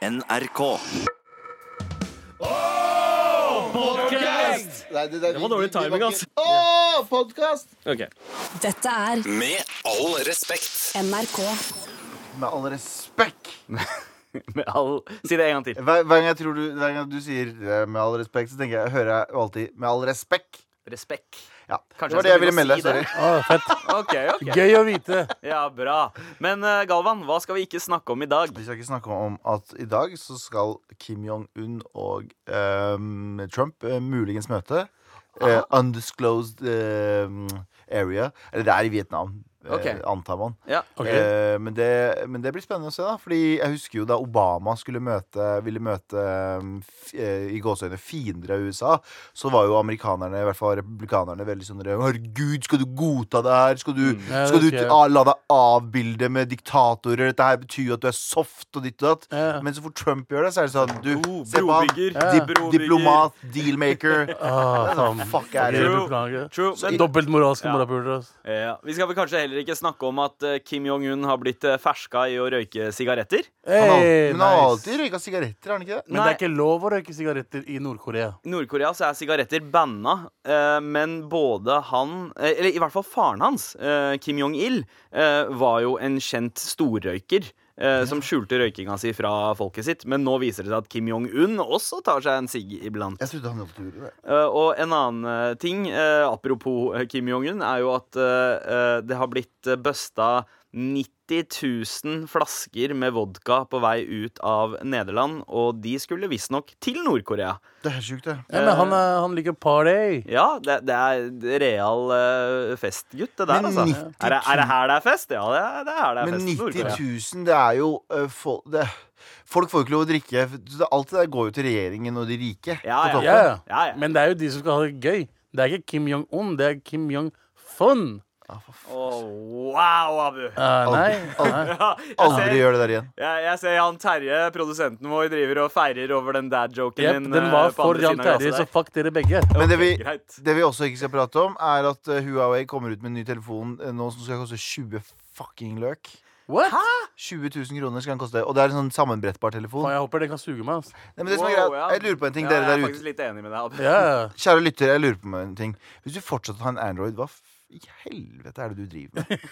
NRK. Nei, det, Det var dårlig timing, altså. Å, podkast! Ok. Dette er Med all respekt. NRK. Med all respekt. Med all... Si det en gang til. Hver, hver, gang jeg tror du, hver gang du sier eh, 'med all respekt', så tenker jeg, hører jeg alltid 'med all respekt'. Respekt. Ja, Kanskje Det var det jeg ville melde. si Sorry. Ah, fett. okay, okay. Gøy å vite. Ja, bra. Men uh, Galvan, hva skal vi ikke snakke om i dag? Vi skal ikke snakke om at i dag så skal Kim Jong-un og um, Trump uh, muligens møte. Uh, undisclosed ehm, area. Eller det er i Vietnam, eh, Ok. antar man. Ja. Okay. Eh, men, det, men det blir spennende å se, da. Fordi jeg husker jo da Obama skulle møte ville møte f eh, i gåseøyne fiender av USA, så var jo amerikanerne, i hvert fall republikanerne, veldig sånn Herregud, skal du godta det her? Skal du, Ja, skal du ah, la deg avbilde med diktatorer? Dette her betyr jo at du er soft og ditt og datt. Ja. Men så fort Trump gjør det, så er det sånn Du, Oh, se på han. Dip diplomat, dealmaker. Ah. Fuck er det? True. True. Men, Dobbelt moralske Ja. morapulere. ass. ja, vi skal vel kanskje heller ikke snakke om at eh, Kim Jong-un har blitt uh, ferska i å røyke sigaretter? Han har, Hey, men han har nice. alltid røyka sigaretter, har han ikke det? Men det er ikke lov å røyke sigaretter i Nord-Korea. I Nord-Korea så er sigaretter banna, eh, men både han eh, Eller i hvert fall faren hans, eh, Kim Jong-il, eh, var jo en kjent storrøyker. Eh, Som skjulte røykinga si fra folket sitt. Men nå viser det seg at Kim Jong-un også tar seg en sigg iblant. Jeg trodde han gjorde det. Eh, og en annen eh, ting, eh, apropos Kim Jong-un, er jo at eh, eh, det har blitt busta 90 000 flasker med vodka på vei ut av Nederland, og de skulle visstnok til Nord-Korea. Det er sjukt, det. Ja, men han, er- han liker party. Ja, det, det er real uh, festgutt, det der, Men altså. 90 000 Er det, er det her det er fest? Ja, det er, det er her det er Men fest. 90 Nord-Korea. 000, det er jo uh, for, det, Folk får jo ikke lov å drikke. Alt det der går jo til regjeringen og de rike. Ja, ja. Ja, ja. Men det er jo de som skal ha det gøy. Det er ikke Kim Jong-un, det er Kim Jong-fun. Åh, wow, Abu. Uh, nei. Aldri, aldri, aldri gjør det der igjen. jeg, jeg ser Jan Terje, produsenten vår, driver og feirer over den dad-joken yep, din. den eh, var for Jan Terje, så fuck dere begge. Men det vi, det vi også ikke skal prate om, er at øh, Huawei kommer ut med en ny telefon nå som skal koste 20 fucking løk. What? 20 000 kroner skal den koste. Og det er en sånn sammenbrettbar telefon. Faen, jeg håper den kan suge meg. Altså. Nei, men det som er greit, ja. Jeg lurer på en ting, Ja, dere er der ute. litt enig med deg, Abu. Ja, ja. Kjære lytter, jeg lurer på en ting. Hvis du fortsatt har en Android, hva i helvete er det du driver med?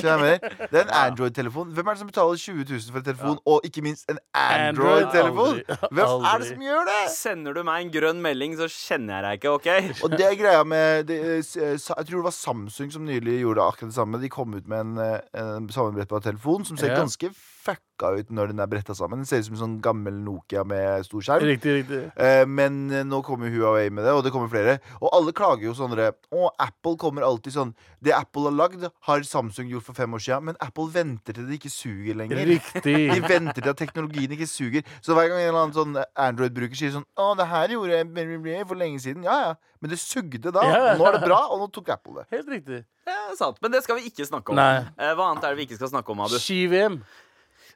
Skjønner jeg mener, det er en Android-telefon. Hvem er det som betaler 20 000 for en telefon, og ikke minst en Android-telefon? Android, Hvem er det som gjør det? Sender du meg en grønn melding, så kjenner jeg deg ikke, OK? Og det er greia med det, eh, eh, Jeg tror det var Samsung som nylig gjorde akkurat det samme. De kom ut med en, eh, en sammenbrettbar telefon som ser ganske fucka ut når den er bretta sammen. Den ser ut som en sånn gammel Nokia med stor skjerm. Riktig, riktig. Eh, men eh, nå kommer Huawei med det, og det kommer flere. Og alle klager jo sånn Å, Apple kommer alltid sånn Det Apple har lagd, har Samsung gjort for fem år siden, men Apple venter til det ikke suger lenger. Riktig. De venter til at teknologien ikke suger. Så hver gang en eller annen sånn Android-bruker sier sånn Å, det her gjorde jeg for lenge siden. Ja, ja. Men det sugde da. Ja. Nå er det bra, og nå tok Apple det. Helt riktig. Ja, sant. Men det skal vi ikke snakke om. Nei. Eh, hva annet er det vi ikke skal snakke om, Abu? Ski-VM.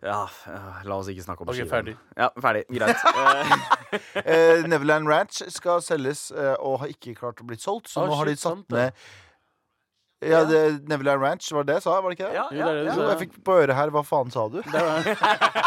Ja, eh, la oss ikke snakke om Ok, ski. ferdig. Ja, ferdig. Greit. Eh, Eh, Neverland Ranch skal selges eh, og har ikke klart å bli solgt, så Å, nå har de satt sant det. ned ja, det, Neverland Ranch, var det jeg sa? Var det ikke det? ja, ja, det det ja. Jo, jeg fikk på øret her. Hva faen sa du?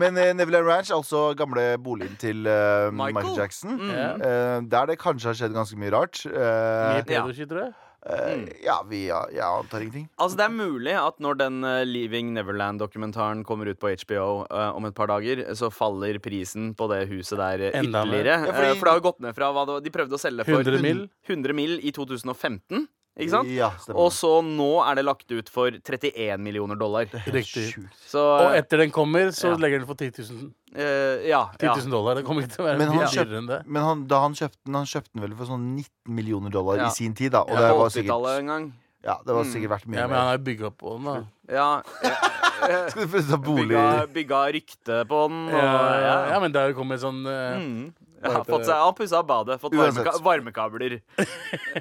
Men eh, Neverland Ranch, altså gamle boligen til eh, Michael. Michael? Jackson. Mm. Eh, der det kanskje har skjedd ganske mye rart. Mye Eh, pedoski, tror jeg. Eh, ja, vi, ja, jeg antar ingenting. Altså Det er mulig at når den uh, Leaving Neverland-dokumentaren kommer ut på HBO uh, om et par dager, så faller prisen på det huset der eh, ytterligere. Ja, fordi- Eh, For det har jo gått ned fra hva det De prøvde å selge for 100 mill. 100 mil i 2015. Ikke sant? Ja, stemmer. Og så nå er det lagt ut for 31 millioner dollar. Riktig. Sjukt. Så Og etter den kommer, så Ja. legger den for 10 000, eh, ja, 10 ja. 000 dollar. Det kommer ikke til å være Men han mye dyrere enn det. Men han, da han kjøpte den, han kjøpte den vel for sånn 19 millioner dollar Ja. i sin tid, da. Og Ja, det var 80-tallet sikkert, en gang. ja, det var Mm. sikkert verdt mye Ja, men han mer. har jo bygga på den, da. Ja, Skal du få ta bolig bygga, bygga rykte på den. Og, Ja, ja. ja, men det har jo kommet sånn eh, Mm. Ja, fått seg, han pussa badet, fått varmeka varmekabler.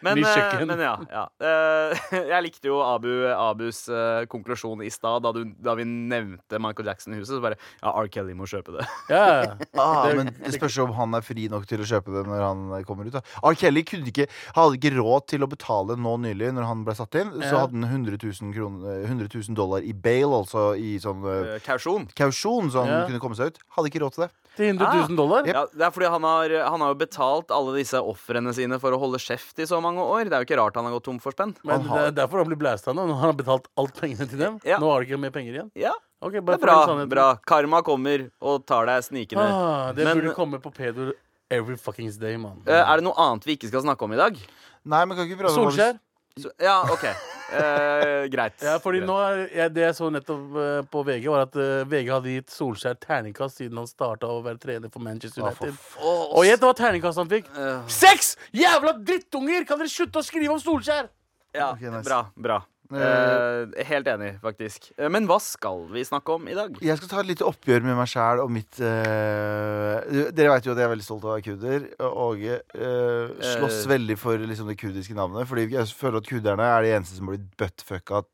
Men, eh, men ja. ja. Eh, jeg likte jo Abu, Abus eh, konklusjon i stad, da, da vi nevnte Michael Jackson-huset. Så bare Ja, R. Kelly må kjøpe det. Ja. Ah, men det spørs om han er fri nok til å kjøpe det når han kommer ut. Da. R. Kelly kunne ikke, hadde ikke råd til å betale nå nylig, når han ble satt inn. Så Ja. hadde han 100 000, kroner, 100 000 dollar i bail, altså i sånn Kausjon. kausjon, så han Ja. kunne komme seg ut. Hadde ikke råd til det. Til 100 000 dollar? Ja, det er fordi han har, han har jo betalt alle disse ofrene sine for å holde kjeft i så mange år. Det er jo ikke rart han har gått tom for spenn. Men det er derfor han blir blæsta nå. Han har betalt alt pengene til dem. Ja. Nå har de ikke mer penger igjen. Ja, Ok, det er bra. bra Karma kommer og tar deg snikende. Ah, det Men- burde komme på pedo every fuckings day, mann. Eh, er det noe annet vi ikke skal snakke om i dag? Nei, men kan ikke prøve Solskjær? Så, ja, OK. Eh, greit. Ja, fordi Greit. nå er, jeg, Det jeg så nettopp eh, på VG, var at eh, VG hadde gitt Solskjær terningkast siden han starta å være trener for Manchester for United. f- Åh, Og gjett hva terningkast han fikk! eh, Seks! Jævla drittunger! Kan dere slutte å skrive om Solskjær? ja, Ok, nice. bra. bra. Eh, helt enig, faktisk. Eh, men hva skal vi snakke om i dag? Jeg skal ta et lite oppgjør med meg sjæl og mitt uh, Dere vet jo at jeg er veldig stolt av å være kurder. Og uh, slåss veldig for liksom, det kurdiske navnet. Fordi jeg føler at kurderne er de eneste som blir buttfucka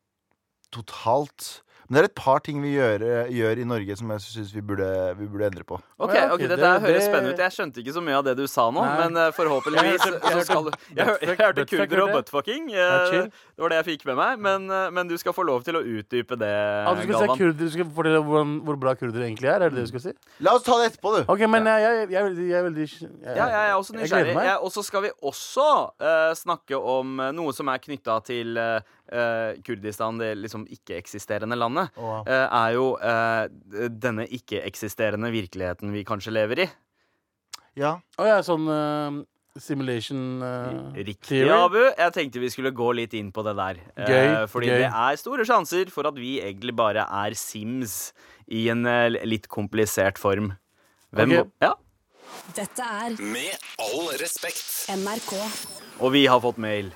totalt. Men det er et par ting vi gjør, gjør i Norge som jeg syns vi, vi burde endre på. Ok, Ja, ok, ok, Dette det- høres det- spennende ut. Jeg skjønte ikke så mye av det du sa nå, Nei. men eh, forhåpentligvis Jeg hørte- så skal du Jeg, jeg hørte kurder og buttfucking. Eh, det var det jeg fikk med meg. Men, eh, men du skal få lov til å utdype det, Ja, du, skal, si kurder, du skulle fortelle hvor, hvor bra kurdere egentlig er? Er det det du skal si? La oss ta det etterpå, du. Ok, men jeg, jeg, jeg, jeg er veldig jeg, Ja, jeg er også nysgjerrig. Og så skal vi også uh, snakke om eh, noe som er knytta til eh, eh, Kurdistan, det liksom ikke-eksisterende landet. Å, eh, er jo eh, denne ikke-eksisterende virkeligheten vi kanskje lever i. ja. Å ja, sånn uh, simulation uh, Riktig, theory. Abu. Jeg tenkte vi skulle gå litt inn på det der. Gøy, uh, fordi gøy. det er store sjanser for at vi egentlig bare er Sims i en litt komplisert form. Hvem okay. Ja. Dette er Med all respekt. NRK. Og vi har fått mail.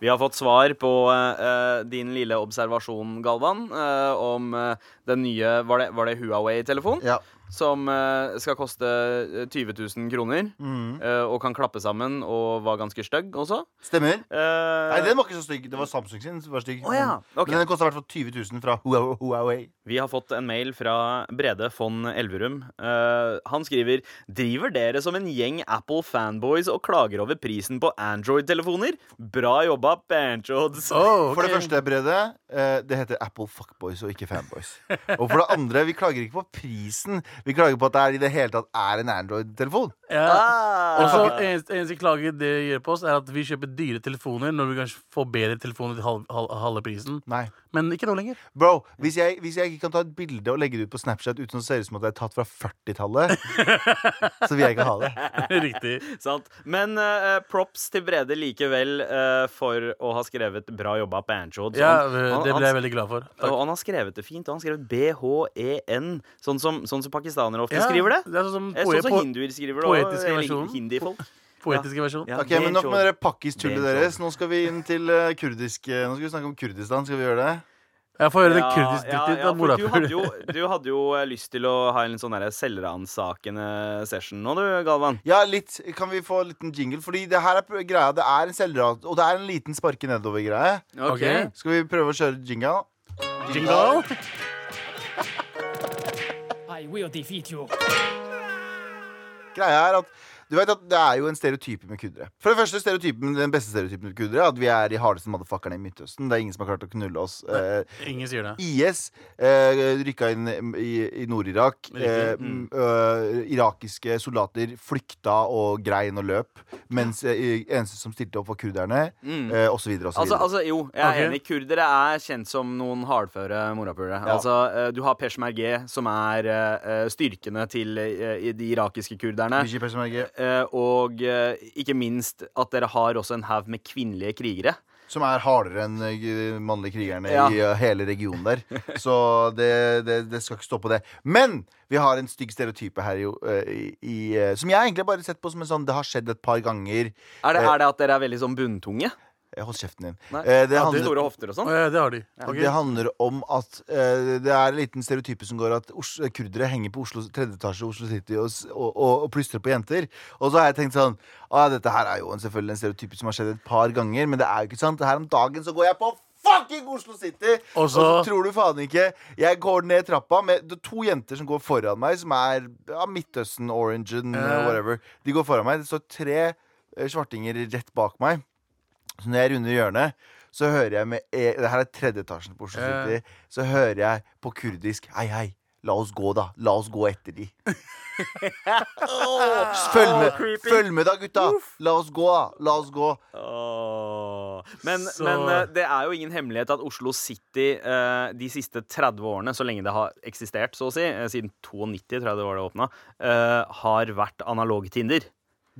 Vi har fått svar på uh, din lille observasjon, Galvan, uh, om uh, den nye Var det, det Huawei-telefonen? ja. Som eh, skal koste eh, 20 000 kroner. Mm. eh, og kan klappe sammen og var ganske stygg også. Stemmer. Uh, Nei, den var ikke så stygg. Det var Samsung sin som var stygg. Oh, ja, okay. Men den kosta i hvert fall 20 000 fra Huawei-. Vi har fått en mail fra Brede von Elverum. Uh, han skriver Driver dere som en gjeng Apple-fanboys og klager over prisen på Android-telefoner? Bra jobba, Banjods. Oh, For det første, Brede, uh, det heter Apple Fuckboys og ikke Fanboys. Og for det andre, vi klager ikke på prisen. Vi klager på at det er i det hele tatt er en Android-telefon. Ja. Ah. Og så eneste, eneste klage det gjør på oss, er at vi kjøper dyre telefoner når vi kanskje får bedre telefoner til halv, halv, halve prisen. Nei. Men ikke nå lenger. Bro, hvis jeg, hvis jeg ikke kan ta et bilde og legge det ut på Snapchat uten å se ut som at det er tatt fra 40-tallet, så vil jeg ikke ha det. Riktig. Sant. Men uh, props til Brede likevel uh, for å ha skrevet 'bra jobba, Banjod'. Ja, Han- det ble jeg veldig glad for. Og han har skrevet det fint. Og han har skrevet B-H-E-N, sånn som, sånn som pakistanere ofte Ja, skriver det. Det er sånn som poe, Sånn som hinduer skriver det. poetiske versjonen. Hindifolk. Poetiske versjon. Ja, Ok, men Nok med dere pakkistullet deres. Nå skal vi inn til eh, kurdisk eh, Nå skal vi snakke om Kurdistan. Skal vi gjøre det? Jeg får høre det Ja, kurdisk ja, ja, for du hadde, jo, du hadde jo eh, lyst til å ha en sånn derre selvransakende session nå, du, Galvan. Ja, litt. Kan vi få en liten jingle? Fordi det her er pr- greia. Det er en selvrat, og det er en liten sparke nedover-greie. Ok. Skal vi prøve å kjøre jingle? Jingle. I will defeat you. Greia er at du vet at Det er jo en stereotype med kuddere. For det første stereotypen, Den beste stereotypen med kuddere er at vi er de hardeste motherfuckerne i Midtøsten. Det er ingen som har klart å knulle oss. Eh, Ingen sier det. IS eh, rykka inn i, i Nord-Irak. Eh, Mm. øh, irakiske soldater flykta og grein og løp. Mens eh, eneste som stilte opp, var kurderne. Mm. Eh, og så videre og så Altså, videre. altså, jo, jeg er okay. enig. Kurdere er kjent som noen hardføre morapulere. Ja. Altså, eh, du har peshmerge, som er eh, styrkene til eh, de irakiske kurderne. Bishi Peshmerga, Eh, og eh, ikke minst at dere har også en haug med kvinnelige krigere. Som er hardere enn mannlige krigerne Ja. i eh, hele regionen der. Så det, det, det skal ikke stå på det. Men vi har en stygg stereotype her jo, eh, i, i, eh, som jeg egentlig bare har sett på som en sånn Det har skjedd et par ganger. Er det, Eh. er det at dere er veldig sånn bunntunge? Eh, Hold kjeften din. Nei. Eh, det Ja, handler- Store hofter og sånn. ja, det har de. Okay. Det handler om at eh, det er en liten stereotype som går at Os kurdere henger på Oslo, tredje etasje i Oslo City og, og, og, og plystrer på jenter. Og så har jeg tenkt sånn ah, Dette her er jo en, selvfølgelig en stereotype som har skjedd et par ganger, men det er jo ikke sant. Her om dagen så går jeg på fucking Oslo City! Og Og så tror du faen ikke Jeg går ned trappa med det er to jenter som går foran meg, som er ja, Midtøsten, Orangen, Ja. whatever. De går foran meg. Det står tre eh, svartinger rett bak meg. Så når jeg runder hjørnet, så hører jeg med e Det her er tredje etasjen på Oslo City. City. Så hører jeg på kurdisk Hei, hei. La oss gå, da. La oss gå etter de. Følg med, følg med da, gutta. La oss gå, da. La oss gå. Men, men eh, det er jo ingen hemmelighet at Oslo City eh, de siste 30 årene, så lenge det har eksistert, så å si, eh, siden 92 tror jeg det var det åpna, eh, har vært analog-Tinder.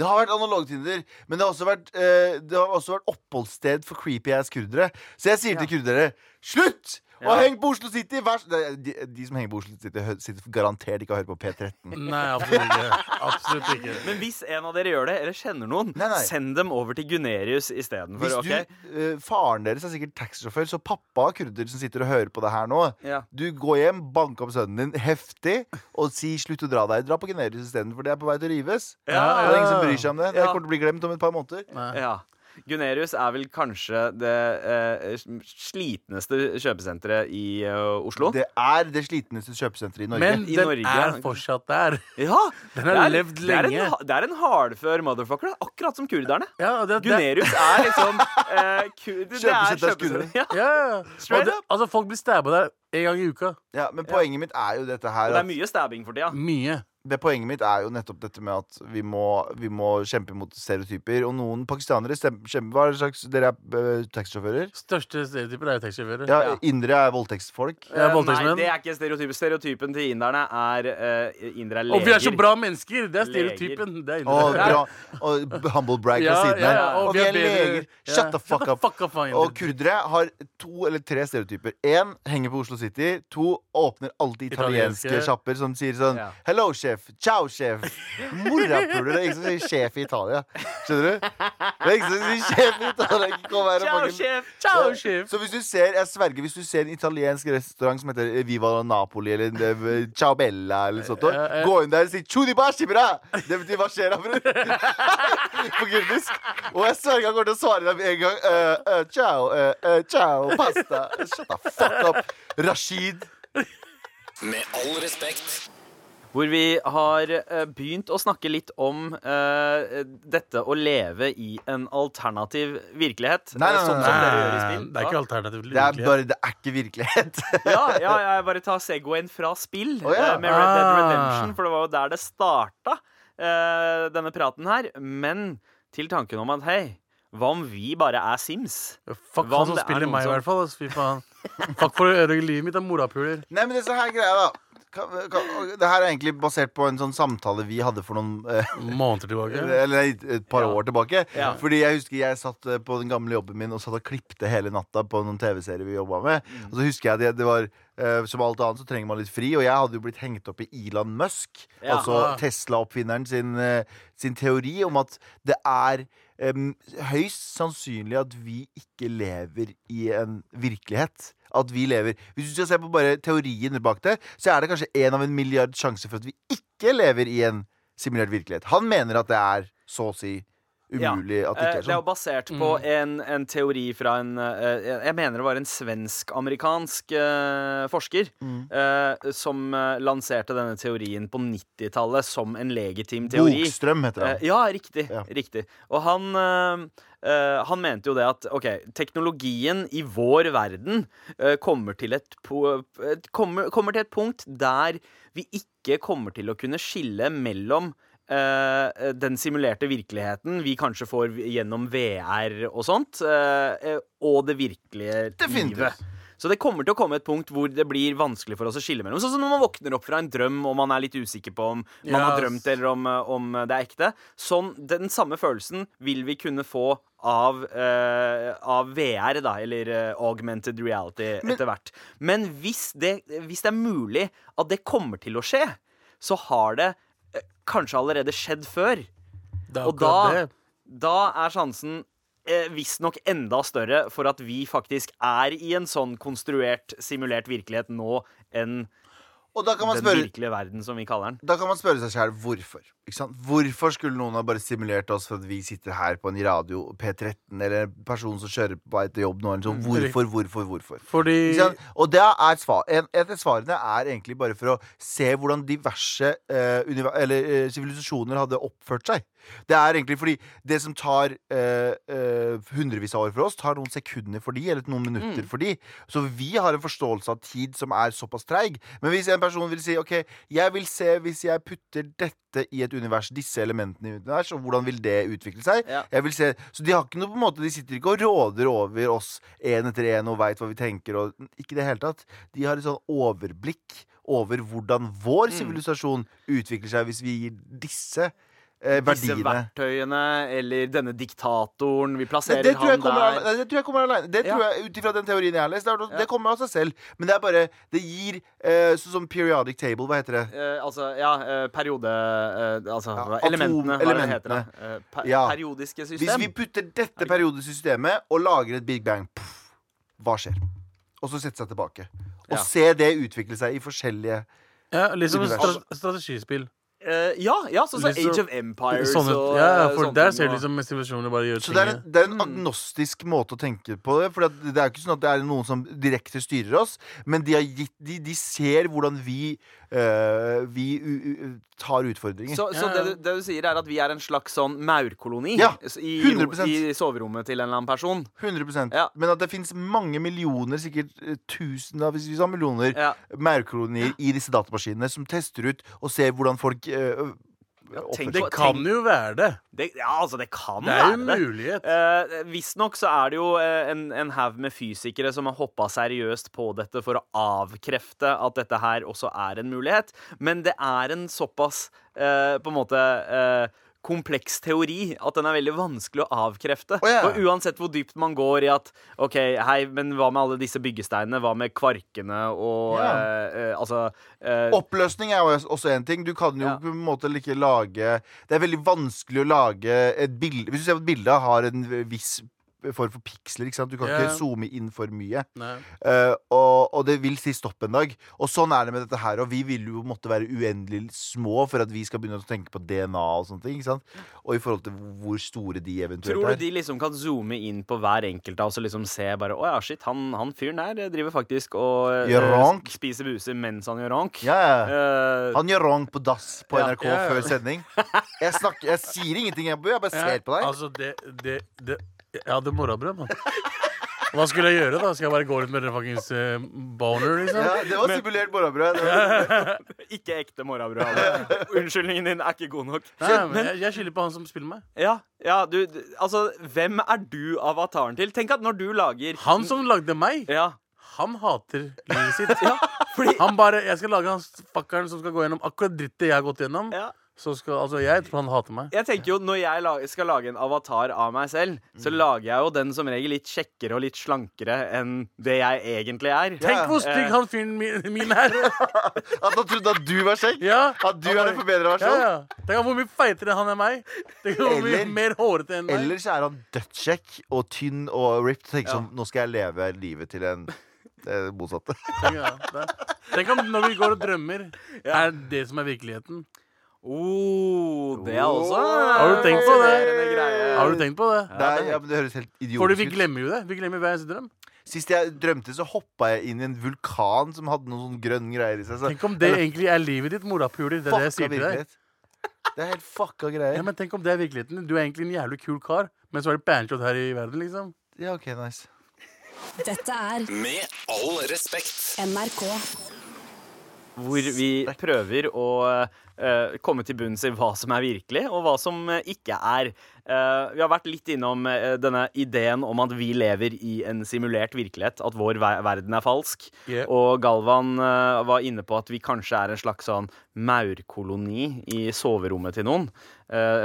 Det har vært analogtinder, men det har også vært, eh, det har også vært oppholdssted for creepy ass kurdere. Så jeg sier til kurdere slutt! Å heng på Oslo City! Vær, de, de som henger på Oslo City, sitter garantert ikke og hører på P13. Nei, absolutt ikke. Absolutt ikke. Men hvis en av dere gjør det, eller kjenner noen, Nei, nei. send dem over til Gunerius istedenfor. Okay? du, eh, Faren deres er sikkert taxisjåfør, så pappa har kurder som sitter og hører på det her nå. Ja. Du går hjem, bank opp sønnen din heftig og si 'slutt å dra deg'. Dra på Gunerius isteden, for det er på vei til å rives. Ja, Det er ingen som bryr seg om det. Det kommer til å bli glemt om et par måneder. Nei. Ja. Gunerius er vel kanskje det eh, slitneste kjøpesenteret i eh, Oslo. Det er det slitneste kjøpesenteret i Norge. Men I den Norge. er fortsatt der. Ja! Den har det er, levd det er en, lenge. ha- det er en hardfør motherfucker, det er akkurat som kurderne. Ja, det, det, Gunerius er liksom eh, ku, det, det er Kjøpesenter er kjøpesenter. Ja. ja, ja. Straight Og det, up. altså, folk blir stabba der en gang i uka. Ja, men poenget mitt er jo dette her Og det at er mye stabbing for tida. Mye. Det Poenget mitt er jo nettopp dette med at vi må, vi må kjempe mot stereotyper. Og noen pakistanere kjemper Hva er det slags Dere er øh, taxisjåfører? Største stereotyper er jo taxisjåfører. Ja, Ja. Indere er voldtektsfolk. Ja, Eh. Nei, det er ikke stereotypen. Stereotypen til inderne er uh, indere er leger. Og vi er så bra mennesker! Det er Leger. stereotypen. Det er Og, bra, og humble brag Ja, fra siden ja, her. ja, Og vi er leger. Shut the fuck up. fuck up Og kurdere har to eller tre stereotyper. Én henger på Oslo City. To åpner alltid italienske Italienske. sjapper som sier sånn Ja. Hello, chef. Ciao, chef. Morapuler. Det er ingen som sier sjef i Italia. Skjønner du? Det er ingen som sier sjef i Italia. Ciao, sjef! Ciao, sjef. Så hvis du ser jeg sverger, hvis du ser en italiensk restaurant som heter Viva Napoli eller eh, Ciao Bella eller sånt, gå inn der og si Chudi bashi bra! Det betyr hva skjer da, bror? På kurdisk. Og jeg sverger han kommer til å svare deg med en gang. Uh, uh, ciao, uh, eh, ciao, pasta. Shut the fuck up. Rashid. Med all respekt. Hvor vi har eh, begynt å snakke litt om uh, dette å leve i en alternativ virkelighet. Nei, nei, nei, sånn nei, som Nei, dere gjør i spill. det er ikke alternativ virkelighet. Det er bare Det er ikke virkelighet. Ja, ja, jeg bare tar Segwayen fra spill oh, ja. eh, med Red Dead Ah. Redemption, for det var jo der det starta, uh, denne praten her. Men til tanken om at hei, hva om vi bare er Sims? Fuck Hva han som er spiller meg, i hvert fall. Fy faen. Fuck for å ødelegge livet mitt av morapuler. Nei, men det så her greia, da. Det her er egentlig basert på en sånn samtale vi hadde for noen eh, Måneder tilbake. Eller et, par Ja. år tilbake. Ja. Fordi jeg husker jeg satt eh, på den gamle jobben min og satt og klipte hele natta på noen TV-serier vi jobba med. Mm. Og så husker jeg det, det var eh, Som alt annet så trenger man litt fri, og jeg hadde jo blitt hengt opp i Elon Musk, Ja. altså. Tesla-oppfinneren sin, eh, sin teori om at det er em, høyst sannsynlig at vi ikke lever i en virkelighet. At vi lever Hvis du skal se på bare teorien bak det, så er det kanskje en av en milliard sjanse for at vi ikke lever i en simulert virkelighet. Han mener at det er så å si Ja. umulig at det ikke er sånn. Det er jo sånn. basert på en, en teori fra en eh, Jeg mener det var en svensk-amerikansk eh, forsker Mm. eh, som lanserte denne teorien på 90-tallet som en legitim teori. Bokstrøm heter det. han. ja, riktig. Ja. riktig. Og han, eh, han mente jo det at OK, teknologien i vår verden uh, kommer, til kommer, kommer til et punkt der vi ikke kommer til å kunne skille mellom uh, den simulerte virkeligheten vi kanskje får gjennom VR og sånt, og det virkelige Definitivt. livet. Så det kommer til å komme et punkt hvor det blir vanskelig for oss å skille mellom. Sånn som når man våkner opp fra en drøm og man er litt usikker på om man har drømt eller om, eh, om det er ekte. Sånn, Den samme følelsen vil vi kunne få av, uh, av VR, da, eller uh, augmented reality etter hvert. Men hvis det, hvis det er mulig at det kommer til å skje, så har det uh, kanskje allerede skjedd før. Og da, da er sjansen visstnok enda større for at vi faktisk er i en sånn konstruert, simulert virkelighet nå enn Og da kan man den spørre virkelige verden, som vi kaller den. Da kan man spørre seg selv hvorfor. Ikke sant? Hvorfor skulle noen ha bare simulert oss for at vi sitter her på en radio P13, eller en person som kjører på vei til jobb nå? Sånn. Hvorfor, hvorfor, hvorfor? Fordi Og det er svar. En, et av svarene er egentlig bare for å se hvordan diverse eh, eh, sivilisasjoner hadde oppført seg. Det er egentlig fordi det som tar eh, eh, hundrevis av år for oss, tar noen sekunder for de, eller noen minutter for de. Så vi har en forståelse av tid som er såpass treig. Men hvis en person vil si OK, jeg vil se hvis jeg putter dette i et univers, disse elementene i et univers, og hvordan vil det utvikle seg? Ja. Jeg vil se, så de har ikke noe på en måte De sitter ikke og råder over oss én etter én og veit hva vi tenker. Og, ikke i det hele tatt. De har et sånn overblikk over hvordan vår sivilisasjon utvikler seg hvis vi gir disse eh, Disse verktøyene, eller denne diktatoren. Vi plasserer det, det han kommer, der. det tror jeg kommer alene. Det Ja. tror jeg, Ut ifra den teorien jeg har lest, det, Ja. det kommer av seg selv. Men det er bare Det gir eh, Sånn som periodic table, hva heter det? Eh, altså, ja, eh, periode eh, Altså Ja, elementene, hva er det heter. Eh, per Ja. Periodiske Hvis vi putter dette periodiske systemet og lager et big bang, pff, hva skjer? Og så sette seg tilbake. Og Ja. se det utvikle seg i forskjellige ja, liksom strategispill. Eh, ja, ja, sånn som så Age of Empires sånn, og ja, for sånne der ting, ser du liksom sivilisasjoner bare gjør Så det er, en, det er en agnostisk måte å tenke på det. For det er ikke sånn at det er noen som direkte styrer oss, men de, har gitt, de, de ser hvordan vi, eh, vi u, u, tar utfordringer. Så, så det, du- det du sier, er at vi er en slags sånn maurkoloni Ja, i, 100%. i soverommet til en eller annen person? 100 Ja. Men at det fins mange millioner, sikkert eh, tusen av hvis vi sa millioner, Ja. maurkolonier i disse datamaskinene som tester ut og ser hvordan folk eh, tenk Det kan jo være det. Det, ja, altså, det kan være Det Det er jo en mulighet. Uh, Visstnok så er det jo eh, en, en haug med fysikere som har hoppa seriøst på dette for å avkrefte at dette her også er en mulighet. Men det er en såpass eh, på en måte eh, kompleks teori at den er veldig vanskelig å avkrefte. Oh, yeah. Og uansett hvor dypt man går i at OK, hei, men hva med alle disse byggesteinene? Hva med kvarkene og yeah. eh, eh, Altså eh, Oppløsning er jo også en ting. Du kan jo Ja. på en måte ikke lage Det er veldig vanskelig å lage et bilde Hvis du ser på et bilde har en viss form for piksler. Ikke sant? Du kan yeah. ikke zoome inn for mye. Eh, og, og det vil si stopp en dag. Og sånn er det med dette her. Og vi vil jo måtte være uendelig små for at vi skal begynne å tenke på DNA og sånne ting. Ikke sant? Og i forhold til hvor store de eventuelt er. Tror du de liksom kan zoome inn på hver enkelt av oss og liksom se bare Å ja, shit, han, han fyren der driver faktisk og Gjør ronk. spiser buser mens han gjør ronk. Yeah. ja. Eh, Han gjør rong på dass på Ja, NRK ja, ja. før sending. Jeg, snakker, jeg sier ingenting, jeg jeg bare ser på deg. Altså, det, det, det Jeg hadde morrabrød, mann. Hva skulle jeg gjøre, da? Skal jeg bare gå rundt med den fuckings eh, boner, liksom? Ja, det var simulert morrabrød. Det var- ikke ekte morrabrød. Ale. Unnskyldningen din er ikke god nok. Nei, men jeg, jeg skylder på han som spiller meg. Ja, ja, du du- Altså, hvem er du avataren til? Tenk at når du lager Han som lagde meg, Ja. han hater livet sitt. ja fordi Han bare, Jeg skal lage han fuckeren som skal gå gjennom akkurat drittet jeg har gått gjennom. ja. Så skal, altså Jeg tror han hater meg. Jeg tenker jo, Når jeg skal lage en avatar av meg selv, så lager jeg jo den som regel litt kjekkere og litt slankere enn det jeg egentlig er. Tenk hvor stygg han fyren min, min er! At han trodde at du var skjegg? Ja, At du han er en forbedra versjon? ja. Tenk hvor mye feitere han er meg. Tenk hvor mye mer hårete enn meg. Eller så er han dødskjekk og tynn og ripped. Tenk Ja. sånn, Nå skal jeg leve livet til en det motsatte. Tenk, ja. Tenk om når vi går og drømmer, er det som er virkeligheten. Oh, det er også Har du tenkt på det? Har du tenkt på det? Er, ja, men det høres helt Fordi idiotisk vi ut. glemmer jo det. Vi glemmer hver eneste drøm. Sist jeg drømte, så hoppa jeg inn i en vulkan som hadde noen sånn grønne greier i seg. Så Tenk om det Eller egentlig er livet ditt, morapuler. Det er det jeg sier til deg. Det er helt fucka greier. Ja, men tenk om det er virkeligheten. Du er egentlig en jævlig kul kar, men så er det banshot her i verden, liksom. Ja, ok, nice Dette er Med all respekt. NRK. Hvor vi prøver å eh, komme til bunns i hva som er virkelig, og hva som eh, ikke er. Uh, vi har vært litt innom uh, denne ideen om at vi lever i en simulert virkelighet, at vår ver verden er falsk. Yeah. Og Galvan var inne på at vi kanskje er en slags sånn maurkoloni i soverommet til noen.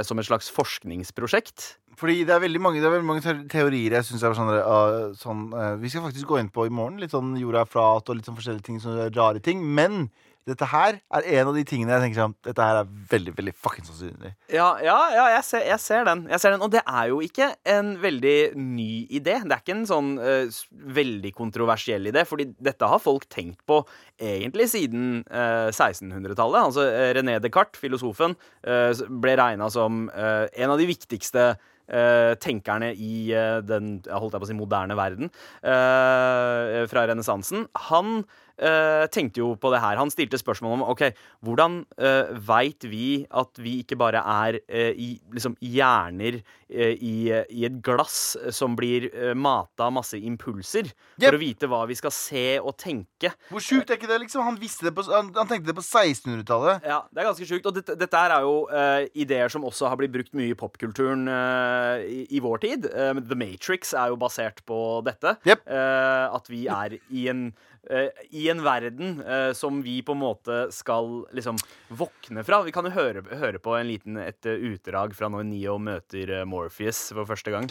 som et slags forskningsprosjekt. Fordi det er veldig mange, det er veldig mange teorier jeg syns er sånn, uh, sånn uh, Vi skal faktisk gå inn på i morgen. Litt sånn jorda er flat og litt sånn forskjellige ting. Sånne rare ting. Men Dette her er en av de tingene jeg tenker sånn Dette her er veldig, veldig fuckings sannsynlig. Ja, ja, ja jeg, ser, jeg, ser den. jeg ser den. Og det er jo ikke en veldig ny idé. Det er ikke en sånn uh, veldig kontroversiell idé, fordi dette har folk tenkt på egentlig siden uh, 1600-tallet. Altså eh, René Descartes, filosofen, uh, ble regna som eh, en av de viktigste Uh, tenkerne i uh, den holdt jeg på å si, moderne verden uh, fra renessansen. Han eh, tenkte jo på det her. Han stilte spørsmål om ok, hvordan uh, veit vi at vi ikke bare er uh, i, liksom hjerner eh, i, i et glass som blir uh, mata masse impulser, Yep. for å vite hva vi skal se og tenke. Hvor sjukt er ikke det? liksom? Han det på, han, han tenkte det på 1600-tallet. Ja, det er ganske sjukt. Og dette, dette er jo eh, ideer som også har blitt brukt mye i popkulturen eh, i, i vår tid. Eh, The Matrix er jo basert på dette. Yep. Eh, at vi er i en eh, En verden eh, som vi på en måte skal liksom våkne fra. Vi kan jo høre, høre på en liten, et eh, utdrag fra når Neo møter eh, Morpheus for første gang.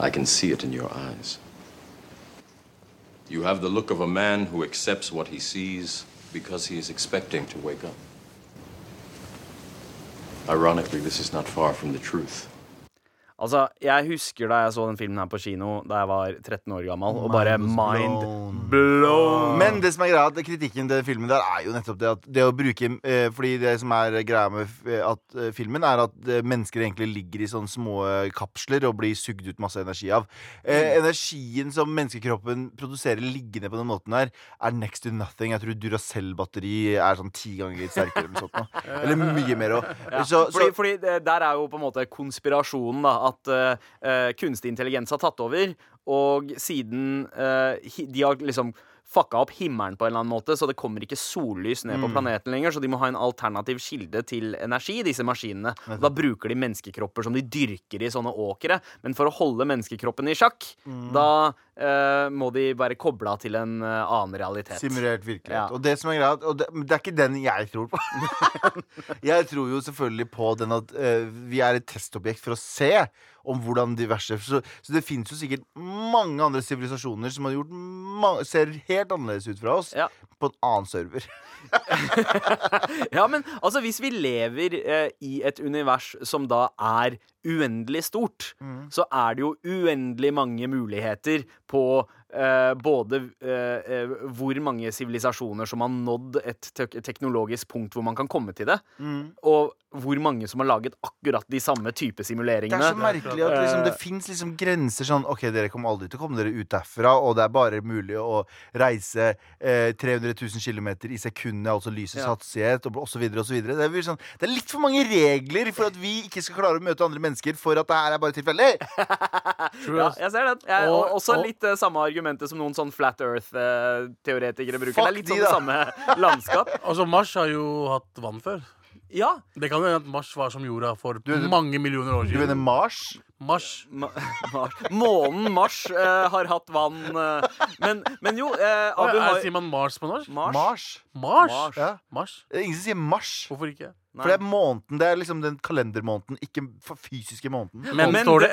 I can see it in your eyes. You have the look of a man who accepts what he sees because he is expecting to wake up. Ironically, this is not far from the truth. Altså, Jeg husker da jeg så den filmen her på kino da jeg var 13 år gammel, og bare mind blown. blown. Men det som er greia, kritikken til filmen der er jo nettopp det at det å bruke eh, Fordi det som er greia med at, eh, filmen, er at eh, mennesker egentlig ligger i sånne små eh, kapsler og blir sugd ut masse energi av. Eh, energien som menneskekroppen produserer liggende på den måten her, er next to nothing. Jeg tror Duracell-batteri er sånn ti ganger litt sterkere. Eller mye mer Og, Ja, Så, fordi, så fordi der er jo på en måte konspirasjonen, da. At eh, kunstig intelligens har tatt over, og siden uh, de har liksom fucka opp himmelen på en eller annen måte, så det kommer ikke sollys ned Mm. på planeten lenger, så de må ha en alternativ kilde til energi, disse maskinene. Og da bruker de menneskekropper som de dyrker i sånne åkre. Men for å holde menneskekroppen i sjakk, Mm. da eh, må de være kobla til en eh, annen realitet. Simulert virkelighet. Ja. Og det som er greit, Og det, det er ikke den jeg tror på. jeg tror jo selvfølgelig på den at uh, vi er et testobjekt for å se om hvordan diverse Så, så det fins jo sikkert mange andre sivilisasjoner som har gjort mange, ser helt annerledes ut fra oss, Ja. på en annen server. Ja, men altså, hvis vi lever eh, i et univers som da er uendelig stort, så er det jo uendelig mange muligheter på eh, både eh, eh, hvor mange sivilisasjoner som har nådd et tek teknologisk punkt hvor man kan komme til det, og hvor mange som har laget akkurat de samme type simuleringene. Det er så merkelig at liksom, det fins liksom grenser sånn OK, dere kommer aldri til å komme dere ut derfra, og det er bare mulig å reise eh, 300 000 km i sekundet, altså lysets Ja. hastighet, og osv. osv. Det, er sånn, det er litt for mange regler for at vi ikke skal klare å møte andre mennesker, for at det her er bare tilfeldig. Ja, jeg ser den. Jeg, og, Og- også litt eh, samme argumentet som noen sånn flat earth-teoretikere bruker. Fuck det er litt de, sånn det samme landskap. Altså, Mars har jo hatt vann før. Ja, Det kan jo hende at Mars var som jorda for Du- mange millioner år siden. Du mener. Mars? Mars. Ma Mars. Månen Mars eh, har hatt vann. eh, men, men jo, eh, Abu har Sier man Mars på norsk? Mars. Mars? Mars? Mars. Ja. Mars? Det er ingen som sier mars. Hvorfor ikke? Nei. For det er måneden. Det er liksom den kalendermåneden, ikke f- fysiske måneden. Men, Men står det